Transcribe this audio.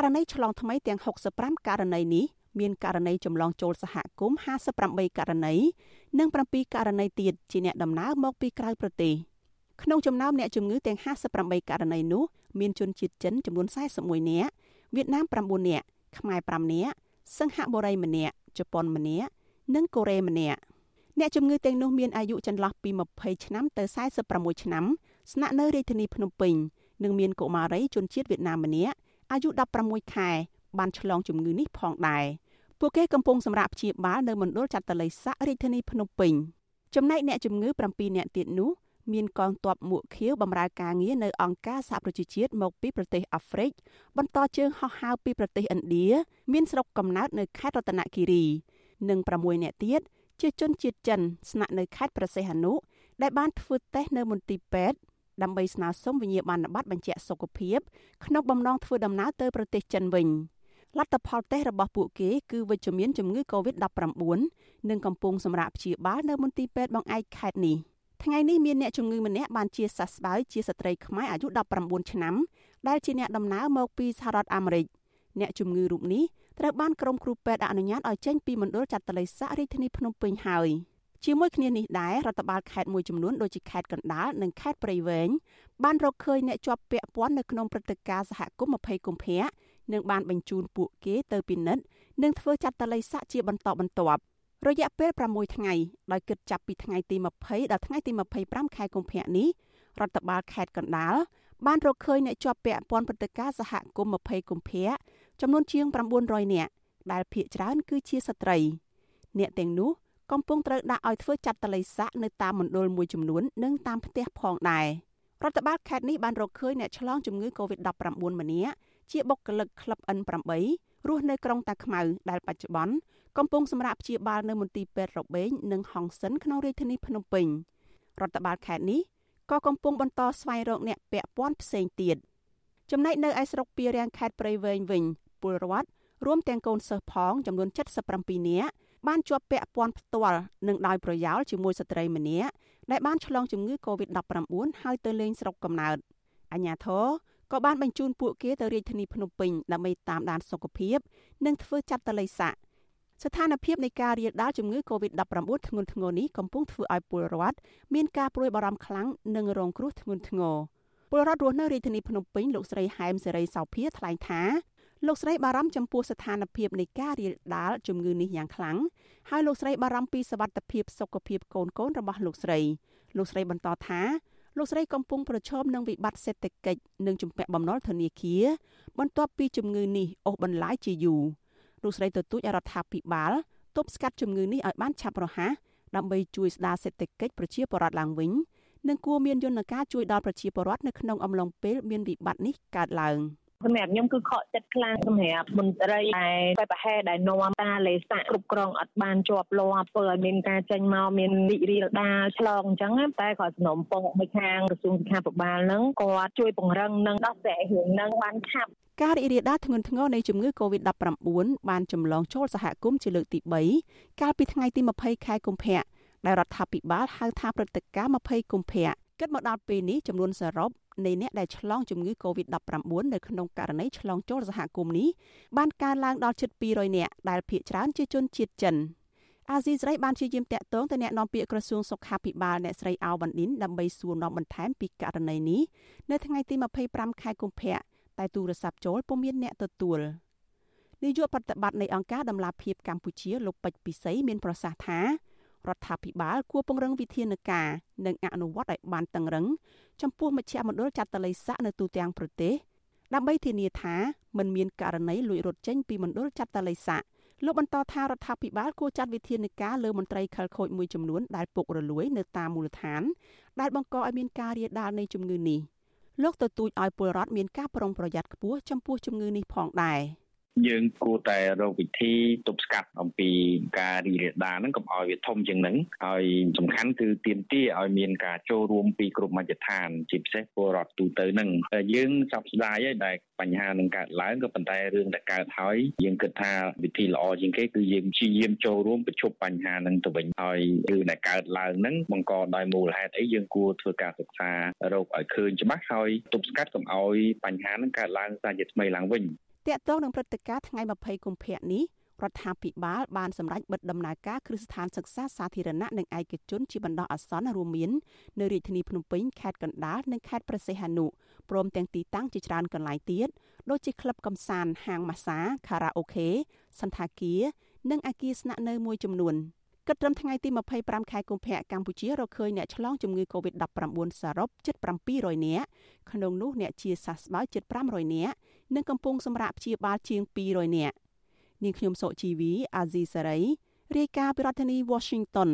ករណីឆ្លងថ្មីទាំង65ករណីនេះមានករណីចម្លងចូលសហគមន៍58ករណីនិង7ករណីទៀតជាអ្នកដំណើរមកពីក្រៅប្រទេសក្នុងចំណោមអ្នកជំងឺទាំង58ករណីនោះមានជនជាតិចិនចំនួន41នាក់វៀតណាម9នាក់ខ្មែរ5នាក់សិង្ហបុរីម្នាក់ជប៉ុនម្នាក់និងកូរ៉េម្នាក់អ្នកជំងឺទាំងនោះមានអាយុចន្លោះពី20ឆ្នាំទៅ46ឆ្នាំស្នាក់នៅរាជធានីភ្នំពេញនិងមានកុមារីជនជាតិវៀតណាមម្នាក់ អាយុ16ខែបានឆ្លងជំងឺនេះផងដែរពួកគេកំពុងសម្រាប់ព្យាបាលនៅមណ្ឌលចាត់តល័យស័ករាជធានីភ្នំពេញចំណែកអ្នកជំងឺ7នាក់ទៀតនោះមានកងទ័ពមួកខៀវបម្រើការងារនៅអង្គការសហប្រជាជាតិមកពីប្រទេសអាហ្វ្រិកបន្តជើងហោះហើរពីប្រទេសឥណ្ឌាមានស្រុកកំណើតនៅខេត្តរតនគិរី និង6នាក់ទៀតជាជនជាតិចិនស្នាក់នៅខេត្តព្រះសីហនុដែលបានធ្វើតេស្តនៅមន្ទីរពេទ្យ ដើម្បីស្នើសុំវិញ្ញាបនបត្របញ្ជាក់សុខភាពក្នុងបំណងធ្វើដំណើរទៅប្រទេសចិនវិញលទ្ធផលតេស្តរបស់ពួកគេគឺវិជ្ជមានជំងឺ Covid-19 និងកំពុងសម្រាប់ព្យាបាលនៅមន្ទីរពេទ្យបង្អែកខេត្តនេះថ្ងៃនេះមានអ្នកជំងឺម្នាក់បានជាសះស្បើយជាស្ត្រីខ្មែរអាយុ19ឆ្នាំដែលជាអ្នកដំណើរមកពីសហរដ្ឋអាមេរិកអ្នកជំងឺរូបនេះត្រូវបានក្រុមគ្រូពេទ្យអនុញ្ញាតឲ្យចេញពីមណ្ឌលចាត់តល័យស័ករាជធានីភ្នំពេញហើយ ជាមួយគ្នានេះដែររដ្ឋបាលខេត្តមួយចំនួនដូចជាខេត្តកណ្ដាលនិងខេត្តព្រៃវែងបានរកឃើញអ្នកជាប់ពាក់ព័ន្ធនៅក្នុងព្រឹត្តិការណ៍សហគមន៍20កុម្ភៈនិងបានបញ្ជូនពួកគេទៅពិនិត្យនិងធ្វើចាត់តល័យស័កជាបន្តបន្ទាប់រយៈពេល6ថ្ងៃដោយគិតចាប់ពីថ្ងៃទី20ដល់ថ្ងៃទី25ខែកុម្ភៈនេះរដ្ឋបាលខេត្តកណ្ដាលបានរកឃើញអ្នកជាប់ពាក់ព័ន្ធព្រឹត្តិការណ៍សហគមន៍20កុម្ភៈចំនួនជាង900នាក់ដែលភាគច្រើនគឺជាស្ត្រី អ្នកទាំងនោះ កំពុងត្រូវដាក់ឲ្យធ្វើចាត់តល័យស័កនៅតាមមណ្ឌលមួយចំនួននិងតាមផ្ទះផងដែររដ្ឋបាលខេត្តនេះបានរកឃើញអ្នកឆ្លងជំងឺ Covid-19 ម្នាក់ជាបុគ្គលិកក្លឹប N8 រស់នៅក្រុងតាខ្មៅដែលបច្ចុប្បន្នកំពុងសម្រាប់ព្យាបាលនៅមន្ទីរពេទ្យរបេងនិងហង្សិនក្នុងរាជធានីភ្នំពេញរដ្ឋបាលខេត្តនេះក៏កំពុងបន្តស្វែងរកអ្នកពាក់ព័ន្ធផ្សេងទៀតចំណែកនៅឯស្រុកពីរាំងខេត្តព្រៃវែងវិញពលរដ្ឋរួមទាំងកូនសិស្សផងចំនួន77នាក់ បានជាប់ពាក់ព័ន្ធផ្ទាល់និងដោយប្រយោលជាមួយស្ត្រីម្នាក់ដែលបានឆ្លងជំងឺ Covid-19 ហើយទៅលេងស្រុកកំណើតអញ្ញាធរក៏បានបញ្ជូនពួកគេទៅរាជធានីភ្នំពេញដើម្បីតាមដានសុខភាពនិងធ្វើចាត់តល័យស័កស្ថានភាពនៃការរាលដាលជំងឺ Covid-19 ធ្ងន់ធ្ងរនេះកំពុងធ្វើឲ្យពលរដ្ឋមានការព្រួយបារម្ភខ្លាំងនិងរងគ្រោះធ្ងន់ធ្ងរពលរដ្ឋរស់នៅរាជធានីភ្នំពេញលោកស្រីហែមសេរីសោភាថ្លែងថា លោកស្រីបារម្ភចំពោះស្ថានភាពនៃការរាលដាលជំងឺនេះយ៉ាងខ្លាំងហើយលោកស្រីបារម្ភពីសវត្ថភាពសុខភាពកូនកូនរបស់លោកស្រីលោកស្រីបន្តថាលោកស្រីកំពុងប្រឈមនឹងវិបត្តិសេដ្ឋកិច្ចនិងជំពាក់បំណុលធនាគារបន្ទាប់ពីជំងឺនេះអូសបន្លាយជាយូរលោកស្រីទទូចរដ្ឋាភិបាលទប់ស្កាត់ជំងឺនេះឲ្យបានឆាប់រហ័សដើម្បីជួយស្ដារសេដ្ឋកិច្ចប្រជាពលរដ្ឋឡើងវិញនិងគួរមានយន្តការជួយដល់ប្រជាពលរដ្ឋនៅក្នុងអំឡុងពេលមានវិបត្តិនេះកើតឡើង។ សម្រាប់ខ្ញុំគឺខកចិត្តខ្លាំងសម្រាប់មន្ត្រីដែលបែបប្រហែលដែលនាំតាលេសាគ្រប់គ្រងអត់បានជាប់លាប់ធ្វើឲ្យមានការចេញមកមានរីករាលដាលឆ្លងអញ្ចឹងតែក៏សំណុំពងមួយខាងក្រសួងសុខាភិបាលហ្នឹងគាត់ជួយពង្រឹងនិងដោះស្រាយរឿងហ្នឹងបានឆាប់ការរីករាលដាលធ្ងន់ធ្ងរនៃជំងឺ Covid-19 បានចម្លងចូលសហគមន៍ជាលើកទី3កាលពីថ្ងៃទី20ខែកុម្ភៈដែលរដ្ឋាភិបាលហៅថាព្រឹត្តិការណ៍20កុម្ភៈ គិតមកដល់ពេលនេះចំនួនសរុបនៃអ្នកដែលឆ្លងជំងឺ Covid-19 នៅក្នុងករណីឆ្លងចូលសហគមន៍នេះបានកើនឡើងដល់ជិត200នាក់ដែលភាគច្រើនជាជនជាតិចិនអាស៊ីសេរីបានជាយាមតាក់ទងទៅអ្នកនាំពាក្យក្រសួងសុខាភិបាលអ្នកស្រីអោវ៉ាន់ឌិនដើម្បីសួរនាំបន្ថែមពីករណីនេះនៅថ្ងៃទី25ខែកុម្ភៈតែទូរស័ព្ទចូលពុំមានអ្នកទទួលនាយកប្រតិបត្តិនៃអង្គការដំឡាភិបកម្ពុជាលោកពេជ្រពិសីមានប្រសាសន៍ថា រដ្ឋាភិបាលគួរពង្រឹងវិធានការនិងអនុវត្តឲ្យបានតឹងរឹងចំពោះមជ្ឈមណ្ឌលចាត់តល័យស័កនៅទូទាំងប្រទេសដើម្បីធានាថាមិនមានករណីលួចរត់ចេញពីមណ្ឌលចាត់តល័យស័កលោកបន្តថារដ្ឋាភិបាលគួរចាត់វិធានការលើមន្ត្រីខិលខូចមួយចំនួនដែលពុករលួយនៅតាមមូលដ្ឋាន ដែលបង្កឲ្យមានការរាលដាលនៃជំងឺនេះលោកទទូចឲ្យពលរដ្ឋមានការប្រុងប្រយ័ត្នខ្ពស់ចំពោះជំងឺនេះផងដែរ។ យើងគួរតែរកវិធីទប់ស្កាត់អំពីការរីករាលដាលហ្នឹងកុំឲ្យវាធំជាងហ្នឹងហើយសំខាន់គឺទាមទារឲ្យមានការចូលរួមពីគ្រប់មជ្ឈដ្ឋាន ជាពិសេសពលរដ្ឋទូទៅហ្នឹងយើងសោកស្ដាយហើយដែលបញ្ហានឹងកើតឡើងក៏ប៉ុន្តែរឿងដែលកើតហើយយើងគិតថាវិធីល្អជាងគេគឺយើងព្យាយាមចូលរួមប្រជុំបញ្ហាហ្នឹងទៅវិញហើយរឿងដែលកើតឡើងហ្នឹងបង្កដោយមូលហេតុអីយើងគួរធ្វើការសិក្សារកឲ្យឃើញច្បាស់ហើយទប់ស្កាត់កុំឲ្យបញ្ហាហ្នឹងកើតឡើងសារជាថ្មីឡើងវិញ តកតងនឹងព្រឹត្តិការណ៍ថ្ងៃ20កុម្ភៈនេះរដ្ឋាភិបាលបានសម្រេចបិទដំណើរការគ្រឹះស្ថានសិក្សាសាធារណៈនិងឯកជនជាបណ្ដោះអាសន្នរួមមាននៅរាជធានីភ្នំពេញខេត្តកណ្ដាលនិងខេត្តព្រះសីហនុព្រមទាំងទីតាំងជាច្រើនកន្លែងទៀតដូចជាក្លឹបកំសាន្តហាងម៉ាស្សាខារ៉ាអូខេសន្តាគារនិងអគារស្នាក់នៅមួយចំនួន គិតត្រឹមថ្ងៃទី25ខែកុម្ភៈកម្ពុជារកឃើញអ្នកឆ្លងជំងឺ Covid-19 សរុបជិត700នាក់ក្នុងនោះអ្នកជាសះស្បើយជិត500នាក់និងកំពុងសម្រាកព្យាបាលជាង200នាក់នាងខ្ញុំសុជីវីអាស៊ីសេរីរាយការណ៍ពីរដ្ឋធានី Washington